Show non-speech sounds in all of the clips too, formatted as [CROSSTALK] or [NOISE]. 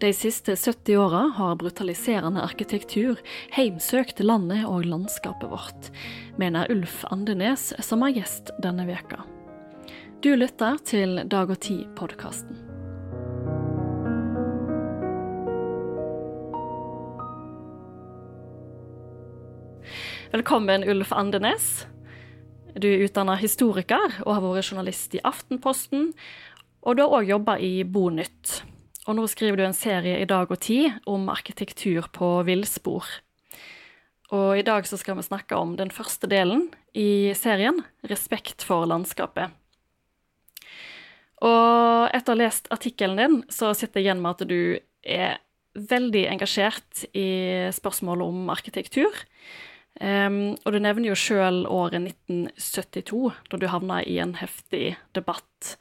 De siste 70 åra har brutaliserende arkitektur heimsøkt landet og landskapet vårt, mener Ulf Andenes, som er gjest denne veka. Du lytter til Dag og Tid-podkasten. Velkommen, Ulf Andenes. Du er utdanna historiker og har vært journalist i Aftenposten. Og du har òg jobba i Bonytt. Og nå skriver du en serie i Dag og Tid om arkitektur på villspor. Og i dag så skal vi snakke om den første delen i serien, 'Respekt for landskapet'. Og etter å ha lest artikkelen din, så sitter jeg igjen med at du er veldig engasjert i spørsmålet om arkitektur. Um, og du nevner jo sjøl året 1972, da du havna i en heftig debatt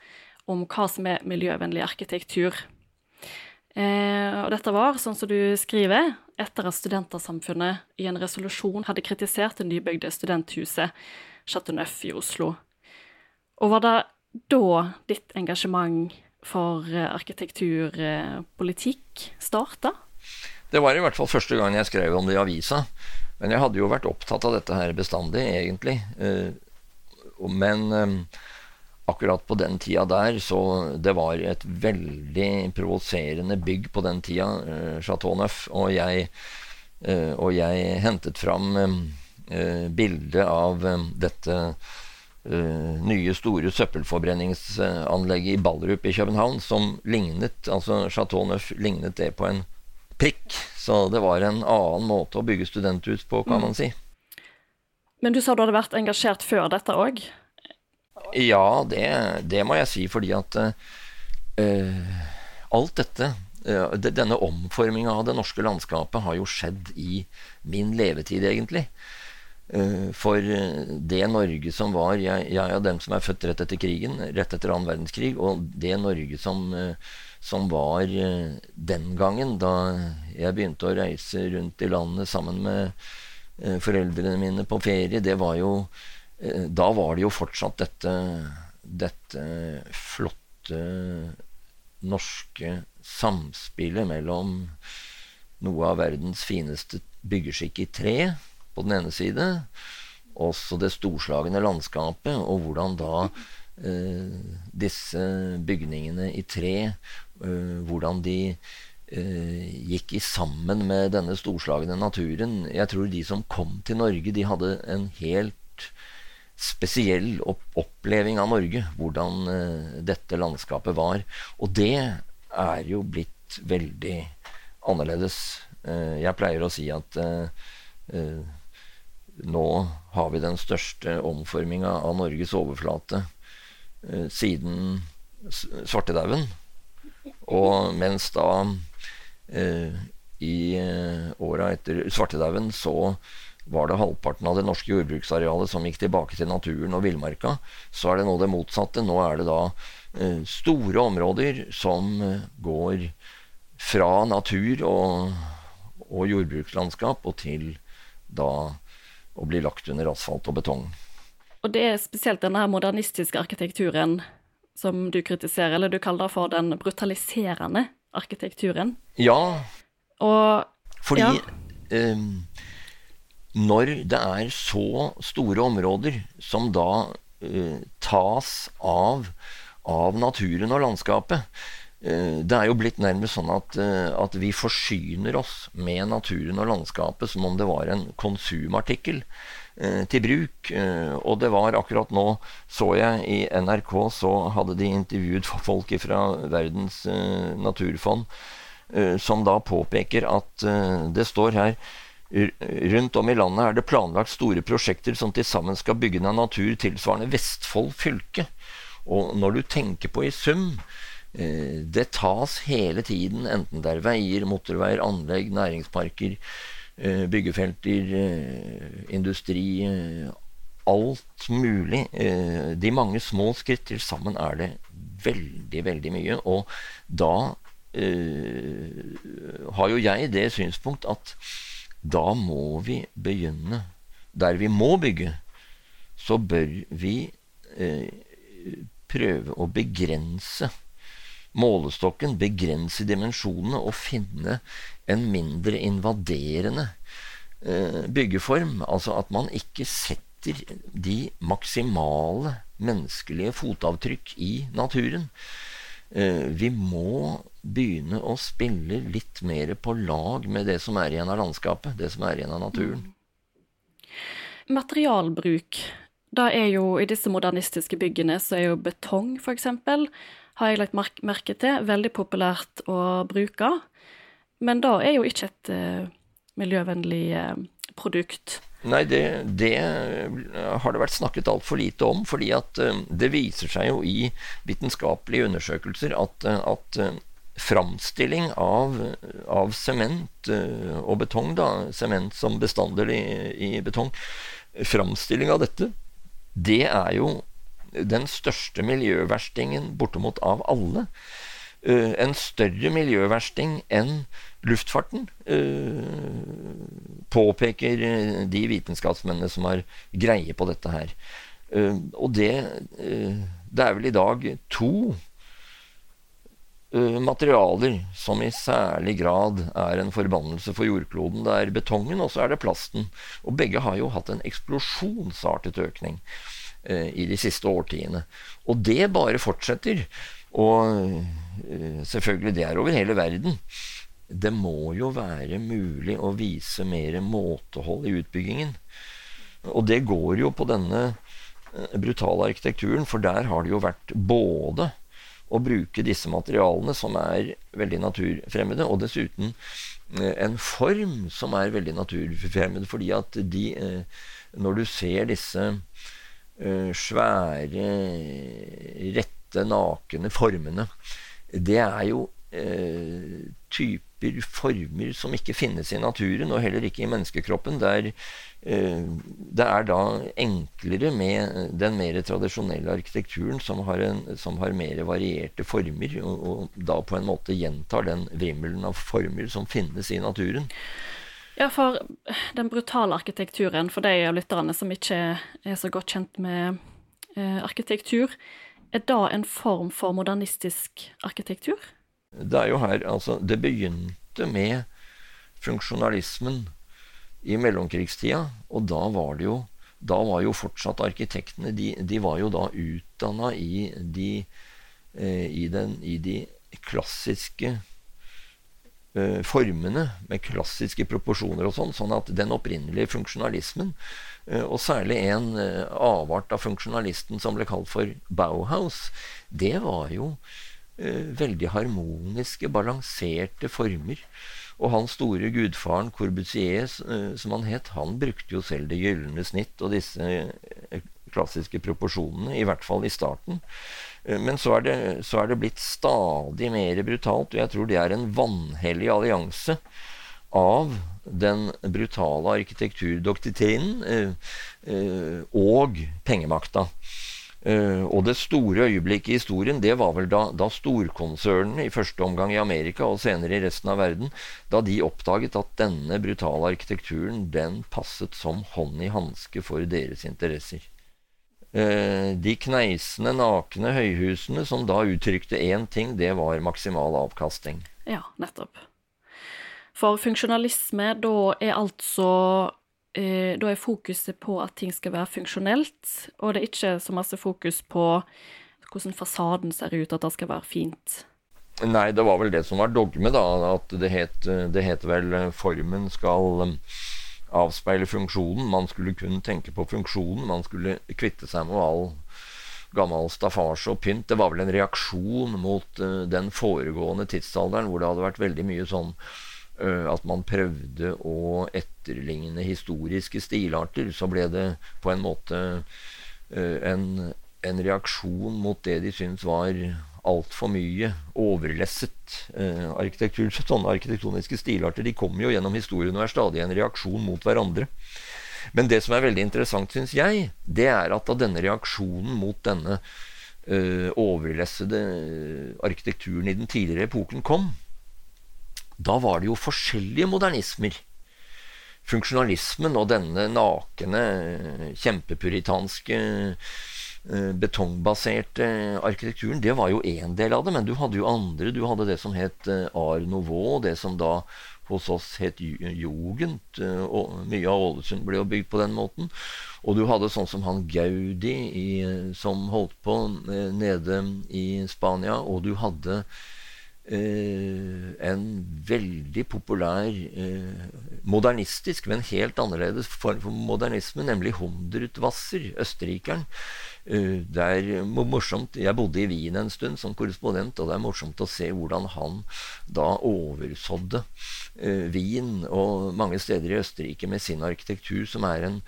om hva som er miljøvennlig arkitektur. Uh, og dette var, sånn som du skriver, etter at Studentersamfunnet i en resolusjon hadde kritisert det nybygde studenthuset Chateau Neuf i Oslo. Og var det da ditt engasjement for eh, arkitekturpolitikk starta? Det var i hvert fall første gang jeg skrev om det i avisa. Men jeg hadde jo vært opptatt av dette her bestandig, egentlig. Eh, men eh, akkurat på den tida der, så det var et veldig provoserende bygg på den tida, eh, Chateau Neuf, og jeg, og jeg hentet fram bildet av dette nye, store søppelforbrenningsanlegget i Ballerup i København, som lignet altså Chateau Neuf lignet det på en prikk. Så det var en annen måte å bygge studenthus på, kan man mm. si. Men du sa du hadde vært engasjert før dette òg? Ja, det, det, må jeg si, fordi at uh, alt dette uh, Denne omforminga av det norske landskapet har jo skjedd i min levetid, egentlig. Uh, for det Norge som var Jeg, jeg er dem som er født rett etter krigen, rett etter annen verdenskrig, og det Norge som som var eh, den gangen, da jeg begynte å reise rundt i landet sammen med eh, foreldrene mine på ferie, det var jo eh, Da var det jo fortsatt dette, dette flotte norske samspillet mellom noe av verdens fineste byggeskikk i tre på den ene side, også det storslagne landskapet, og hvordan da eh, disse bygningene i tre Eh, hvordan de eh, gikk i sammen med denne storslagne naturen. Jeg tror de som kom til Norge, de hadde en helt spesiell oppleving av Norge. Hvordan eh, dette landskapet var. Og det er jo blitt veldig annerledes. jeg pleier å si at nå har vi den største omforminga av Norges overflate siden svartedauden. Og mens da eh, i eh, åra etter svartedauden så var det halvparten av det norske jordbruksarealet som gikk tilbake til naturen og villmarka, så er det nå det motsatte. Nå er det da eh, store områder som eh, går fra natur og, og jordbrukslandskap og til da å bli lagt under asfalt og betong. Og det er spesielt denne modernistiske arkitekturen som du kritiserer, eller du kaller for den brutaliserende arkitekturen. Ja. Og Fordi ja. Eh, når det er så store områder som da eh, tas av, av naturen og landskapet eh, det er jo blitt nærmest sånn at, eh, at, vi forsyner oss med naturen og landskapet som om det var en konsumartikkel. Eh, til bruk. Eh, og det var akkurat nå, så jeg i NRK, så hadde de intervjuet [LAUGHS] folk fra Verdens eh, naturfond, som da påpeker at det står her Rundt om i landet er det planlagt store prosjekter som til sammen skal bygge ned natur tilsvarende Vestfold fylke. Og når du tenker på i sum Det tas hele tiden, enten det er veier, motorveier, anlegg, næringsparker, Eh, byggefelter, eh, industri eh, Alt mulig. De mange små skritt til sammen er det veldig, veldig mye. Og da har jo jeg det synspunkt at da må vi begynne der vi må bygge. Så bør vi prøve å begrense målestokken, begrense dimensjonene og finne en mindre invaderende eh, byggeform. Altså at man ikke setter de maksimale menneskelige fotavtrykk i naturen. Eh, vi må begynne å spille litt mer på lag med det som er igjen av landskapet, det som er igjen av naturen. Materialbruk. Da er jo I disse modernistiske byggene så er jo betong, f.eks., har jeg lagt merke til, veldig populært å bruke. Men da er jo ikke et uh, miljøvennlig uh, produkt. Nei, det, det, har det vært snakket altfor lite om. fordi at uh, det viser seg jo i vitenskapelige undersøkelser at, at framstilling av, sement og betong, da, sement som bestanddel i, i betong, framstilling av dette, det er jo den største miljøverstingen bortimot av alle. Uh, en større miljøversting enn luftfarten, uh, påpeker de vitenskapsmennene som har greie på dette her. Og det Det er vel i dag to materialer som i særlig grad er en forbannelse for jordkloden. Det er betongen, og så er det plasten. Og begge har jo hatt en eksplosjonsartet økning eh, i de siste årtiene. Og det bare fortsetter. Og eh, selvfølgelig, det er over hele verden. Det må jo være mulig å vise mer måtehold i utbyggingen. Og det går jo på denne eh, brutale arkitekturen, for der har det jo vært både å bruke disse materialene som er veldig naturfremmede, og dessuten eh, en form som er veldig naturfremmed. Fordi at de Når du ser disse svære, rette, nakne formene, det er jo typer former som ikke finnes i naturen, og heller ikke i menneskekroppen. Der Eh, det er da enklere med den mer tradisjonelle arkitekturen, som har, en, som har mer varierte former, og, og, da på en måte gjentar den vrimmelen av former som finnes i naturen. Ja, for den brutale arkitekturen, for de av lytterne som ikke er så godt kjent med eh, arkitektur, er det en form for modernistisk arkitektur? Det er jo her, altså Det begynte med funksjonalismen i mellomkrigstida. Og da var det jo da var jo fortsatt arkitektene De, de var jo da utdanna i de, eh, i, i de klassiske formene med klassiske proporsjoner og sånn. Sånn at den opprinnelige funksjonalismen, eh, og særlig en eh, avart av funksjonalisten som ble kalt for Bauhaus, det var jo eh, veldig harmoniske, balanserte former og hans store gudfaren Corbusier, eh, som han het, han brukte jo selv det gylne snitt og disse eh, klassiske proporsjonene, i hvert fall i starten. Eh, men så er, det, så er det blitt stadig mer brutalt, og jeg tror det er en vanhellig allianse av den brutale arkitekturdoktrinen og pengemakta. Og det store øyeblikket i historien det var vel da, da storkonsernene, i første omgang i Amerika og senere i resten av verden, da de oppdaget at denne brutale arkitekturen den passet som hånd i hanske for deres interesser. Uh, de kneisende, nakne høyhusene som da uttrykte én ting, det var maksimal avkasting. Ja, nettopp. For funksjonalisme, da er altså eh, da er fokuset på at ting skal være funksjonelt, og det er ikke så masse fokus på hvordan fasaden ser ut, at det skal være fint. Nei, det var vel det som var dogme, da. At det het, det het vel eh, formen skal avspeile funksjonen. Man skulle kun tenke på funksjonen. Man skulle kvitte seg med all gammel staffasje og pynt. Det var vel en reaksjon mot uh, den foregående tidsalderen hvor det hadde vært veldig mye sånn uh, at man prøvde å etterligne historiske stilarter. Så ble det på en måte uh, en, en, reaksjon mot det de syntes var altfor mye overlesset eh, arkitektur. Sånne arkitektoniske stilarter de kommer jo gjennom historien og er stadig en reaksjon mot hverandre. Men det som er veldig interessant, syns jeg, det er at av denne reaksjonen mot denne eh, overlessede arkitekturen i den tidligere epoken kom, da var det jo forskjellige modernismer. Funksjonalismen og denne nakne, kjempepuritanske betongbaserte arkitekturen, det var jo én del av det. Men du hadde jo andre. Du hadde det som het eh, Art Nouveau, det som da hos oss het Jugend. Eh, og mye av Ålesund ble jo bygd på den måten. Og du hadde sånn som han Gaudi i, som holdt på nede i Spania. Og du hadde eh, en veldig populær eh, modernistisk, men helt annerledes form for modernisme, nemlig Hundrutwasser, østerrikeren. Uh, det er morsomt, Jeg bodde i Wien en stund som korrespondent, og det er morsomt å se hvordan han da oversådde uh, Wien og mange steder i Østerrike med sin arkitektur, som er en,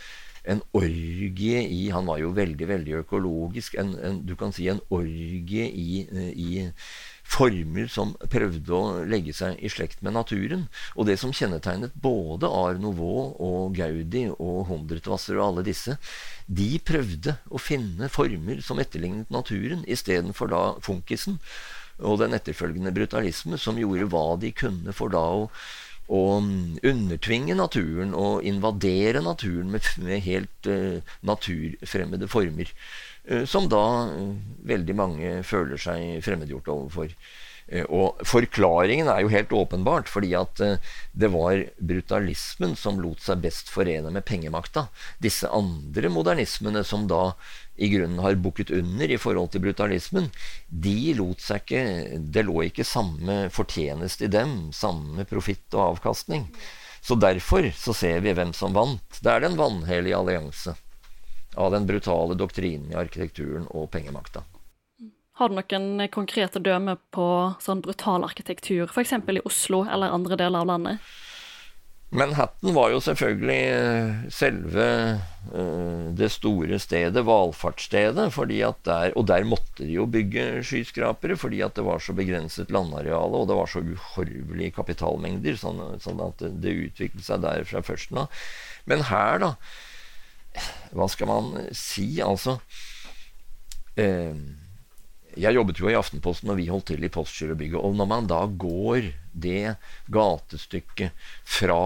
en orgie i Han var jo veldig, veldig økologisk. En, en, du kan si en orgie i, i former som prøvde å legge seg i slekt med naturen. Og det som kjennetegnet både Art Nouveau og Gaudi og Hundretvasser og alle disse, de prøvde å finne former som etterlignet naturen, istedenfor da funkisen og den etterfølgende brutalisme, som gjorde hva de kunne for da å å undertvinge naturen og invadere naturen med, med helt uh, naturfremmede former. Eh, som da eh, veldig mange føler seg fremmedgjort overfor. Eh, og forklaringen er jo helt åpenbart, fordi at det var brutalismen som lot seg best forene med pengemakta. Disse andre modernismene som da i grunnen har bukket under i forhold til brutalismen, de lot seg ikke Det lå ikke samme fortjeneste i dem, samme profitt og avkastning. Så derfor så ser vi hvem som vant. Det er den vanhellige allianse av den brutale doktrinen i arkitekturen og pengemakta. Har du noen konkrete dømmer på sånn brutal arkitektur, f.eks. i Oslo eller andre deler av landet? Manhattan var jo selvfølgelig eh, selve uh, det store stedet, valfartsstedet. Der, og der måtte de jo bygge skyskrapere fordi at det var så begrenset landareale, og det var så uhorvelige kapitalmengder. Sånn, sånn at det utviklet seg der fra førsten av. Men her, da hva skal man si? Altså eh, Jeg jobbet jo i Aftenposten, og vi holdt til i Postgirobygget. Og når man da går det gatestykket fra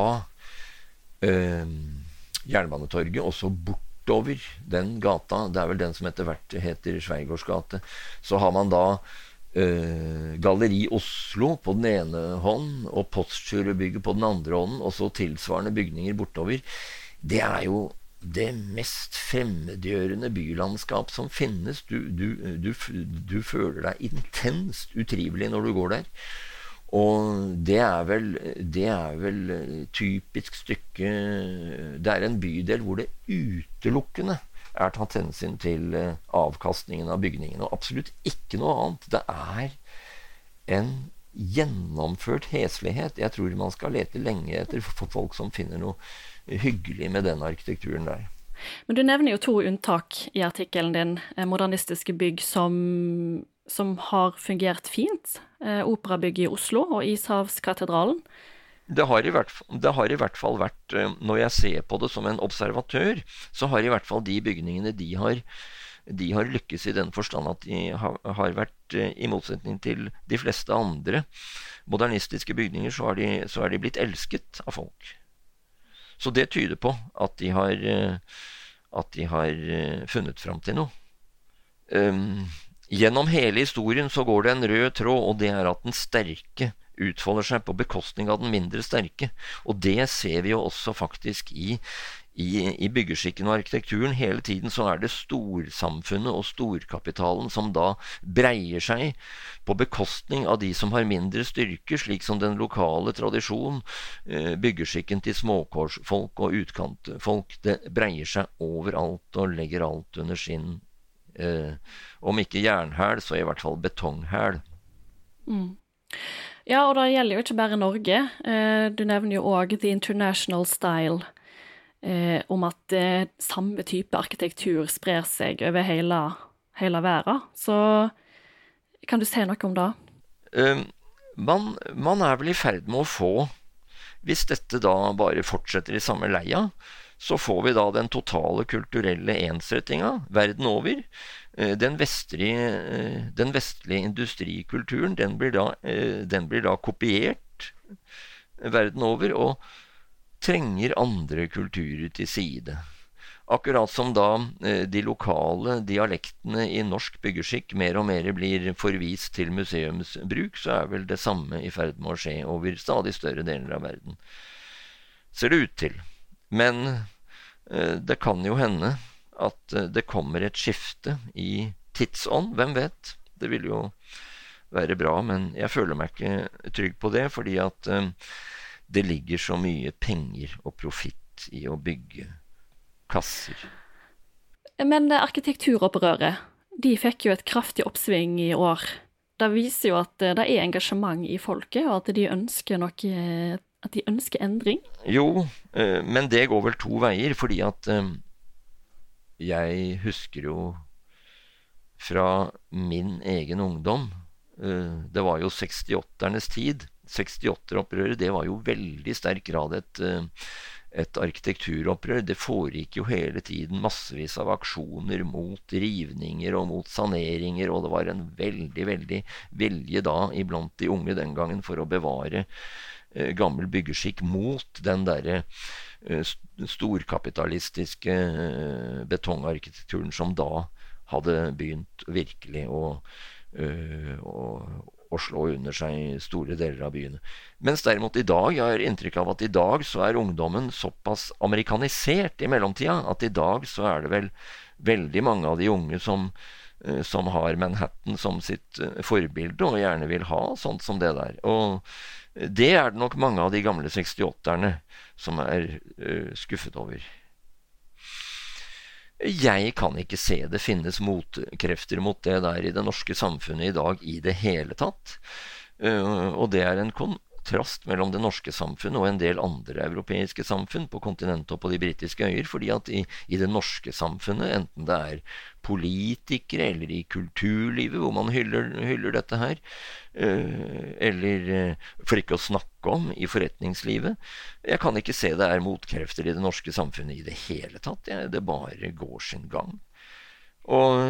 eh, Jernbanetorget og så bortover den gata, det er vel den som etter hvert heter Sveigårds gate, så har man da Uh, Galleri Oslo på den ene hånd og Postgirobygget på den andre hånden, og så tilsvarende bygninger bortover. Det er jo det mest fremmedgjørende bylandskap som finnes. Du, du, du, du, føler deg intenst utrivelig når du går der. Og det er vel, det er vel typisk stykke Det er en bydel hvor det utelukkende er tatt hensyn til eh, avkastningen av bygningen, og absolutt ikke noe annet. Det er en gjennomført heslighet. Jeg tror man skal lete lenge etter folk som finner noe hyggelig med den arkitekturen der. Men du nevner jo to unntak i artikkelen din, eh, modernistiske bygg som, som har fungert fint. Eh, Operabygget i Oslo og Ishavskatedralen. Det har, hvert, det har, i hvert fall vært, eh, når jeg ser på det som en observatør, så har i hvert fall de bygningene de har, de har lykkes i den forstand at de har, har, vært, i motsetning til de fleste andre modernistiske bygninger, så har de, så er de blitt elsket av folk. Så det tyder på at de har, eh, at de har eh, funnet fram til noe. Um, gjennom hele historien så går det en rød tråd, og det er at den sterke utfolder seg på bekostning av den mindre sterke. Og det ser vi jo også faktisk i, i, i byggeskikken og arkitekturen. Hele tiden så er det storsamfunnet og storkapitalen som da breier seg på bekostning av de som har mindre styrke, slik som den lokale tradisjon, eh, byggeskikken til småkårsfolk og utkantfolk. Det breier seg overalt og legger alt under sin eh, Om ikke jernhæl, så i hvert fall betonghæl. Mm. Ja, og det gjelder jo ikke bare Norge. Eh, du nevner jo òg The International Style eh, om at eh, samme type arkitektur sprer seg over hele, hele verden. Så kan du si noe om det? Um, man, man, er vel i ferd med å få Hvis dette da bare fortsetter i samme leia, så får vi da den totale kulturelle ensrettinga verden over. Uh, den vestlige, uh, den vestlige industrikulturen, den blir, da, uh, den blir da kopiert verden over. og trenger andre kulturer til side. Akkurat som da eh, de lokale dialektene i norsk byggeskikk mer og mer blir forvist til museumsbruk, så er vel det samme i ferd med å skje over stadig større deler av verden. Ser det ut til. Men eh, det kan jo hende at eh, det kommer et skifte i tidsånd. Hvem vet? Det vil jo være bra, men jeg føler meg ikke trygg på det, fordi at det ligger så mye penger og profitt i å bygge kasser. Men arkitekturopprøret, de fikk jo et kraftig oppsving i år. Det viser jo at det er engasjement i folket, og at de ønsker noe At de ønsker endring? Jo, eh, men det går vel to veier, fordi at eh, jeg husker jo fra min egen ungdom eh, Det var jo 68-ernes tid. 68-opprøret det var jo veldig sterk grad et et arkitekturopprør. Det foregikk jo hele tiden massevis av aksjoner mot rivninger og mot saneringer, og det var en veldig, veldig vilje da iblant de unge den gangen for å bevare eh, gammel byggeskikk mot den derre eh, storkapitalistiske eh, betongarkitekturen som da hadde begynt virkelig å, øh, å, å slå under seg store deler av byene. Mens derimot i dag, jeg har inntrykk av at i dag så er ungdommen såpass amerikanisert i mellomtida at i dag så er det vel veldig mange av de unge som, eh, som har Manhattan som sitt eh, forbilde, og gjerne vil ha sånt som det der. Og det er det nok mange av de gamle 68-erne som er uh, skuffet over. Jeg kan ikke se det finnes motkrefter mot det der i det norske samfunnet i dag i det hele tatt. Og det er en kontrast mellom det norske samfunnet og en del andre europeiske samfunn på kontinentet og på de britiske øyer. fordi at i, i, det norske samfunnet, enten det er politikere eller i kulturlivet hvor man hyller, hyller dette her, uh, eller uh, for ikke å snakke om i forretningslivet Jeg kan ikke se det er motkrefter i det norske samfunnet i det hele tatt. Det bare går sin gang. Og,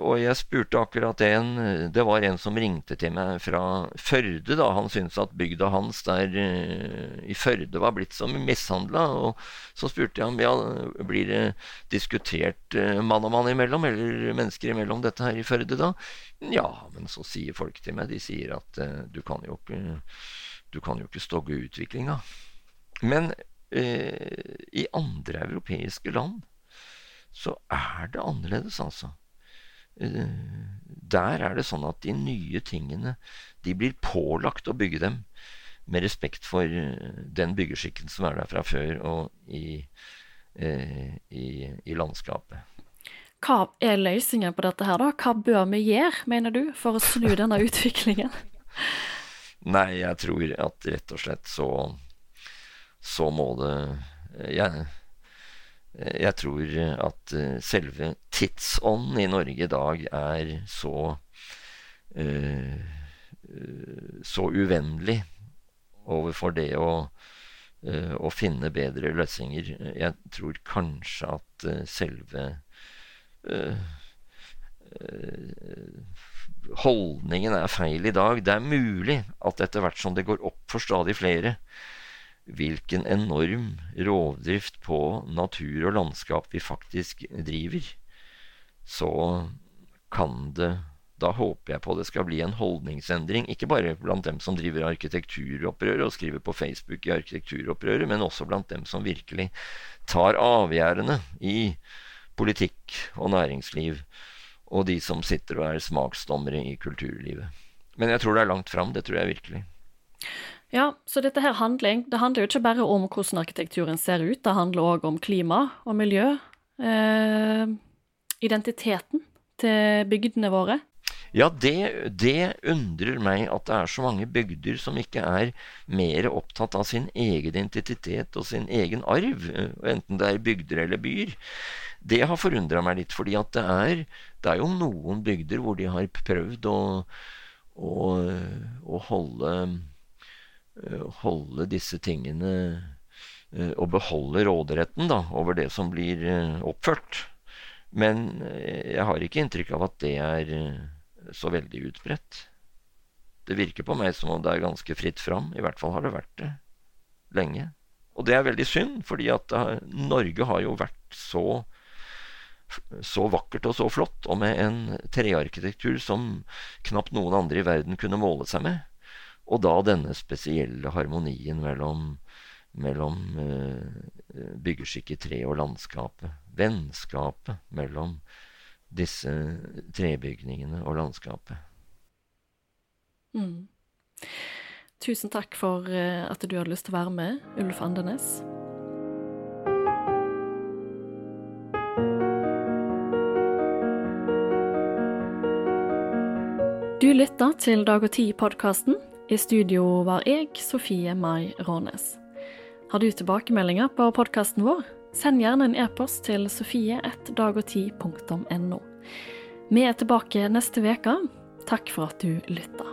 og, jeg spurte akkurat en Det var en som ringte til meg fra Førde. da, Han syntes at bygda hans der uh, i Førde var blitt så mishandla. Så spurte jeg om ja, blir det diskutert uh, mann og mann imellom, eller mennesker imellom dette her i Førde da? Ja, men så sier folk til meg De sier at uh, du kan jo ikke du kan jo ikke stogge utviklinga. Men i andre europeiske land så er det annerledes, altså. Eh, der er det sånn at de nye tingene de blir pålagt å bygge dem med respekt for eh, den byggeskikken som er der fra før, og i, eh, i, i landskapet. Hva er løsningen på dette her, da? Hva bør vi gjøre, mener du, for å snu denne [LAUGHS] utviklingen? Nei, jeg tror at rett og slett så, så må det jeg, jeg tror at eh, selve tidsånden i Norge i dag er så uh, så uvennlig overfor det å, å, finne bedre løsninger. Jeg tror kanskje at selve holdningen er feil i dag. Det er mulig at etter hvert som det går opp for stadig flere, hvilken enorm rovdrift på natur og landskap vi faktisk driver, så kan det Da håper jeg på det skal bli en holdningsendring, ikke bare blant dem som driver arkitekturopprøret og skriver på Facebook i arkitekturopprøret, men også blant dem som virkelig tar avgjerdene i politikk og næringsliv, og de som sitter og er smaksdommere i kulturlivet. Men jeg tror det er langt fram. Det tror jeg virkelig. Ja, så dette her handling, det handler jo ikke bare om hvordan arkitekturen ser ut, det handler òg om klima og miljø. Eh, identiteten til bygdene våre. Ja, det, det, undrer meg at det er så mange bygder som ikke er mer opptatt av sin egen identitet og sin egen arv, enten det er bygder eller byer. Det har forundra meg litt, fordi at det er, det er jo noen bygder hvor de har prøvd å, å, å holde holde disse tingene eh, og beholde råderetten da, over det som blir eh, oppført. Men jeg har ikke inntrykk av at det er så veldig utbredt. Det virker på meg som om det er ganske fritt fram. I hvert fall har det vært det lenge. Og det er veldig synd, fordi at Norge har jo vært så så vakkert og så flott, og med en trearkitektur som knapt noen andre i verden kunne måle seg med. Og da denne spesielle harmonien mellom, mellom uh, byggeskikk i tre og landskapet. Vennskapet mellom disse trebygningene og landskapet. Mm. Tusen takk for uh, at du hadde lyst til å være med, Ulf Andenes. Du lytter til Dag og Tid-podkasten. I studio var jeg, Sofie Mai Rånes. Har du tilbakemeldinger på podkasten vår? Send gjerne en e-post til sofie1dagogti.no. Vi er tilbake neste uke. Takk for at du lytta.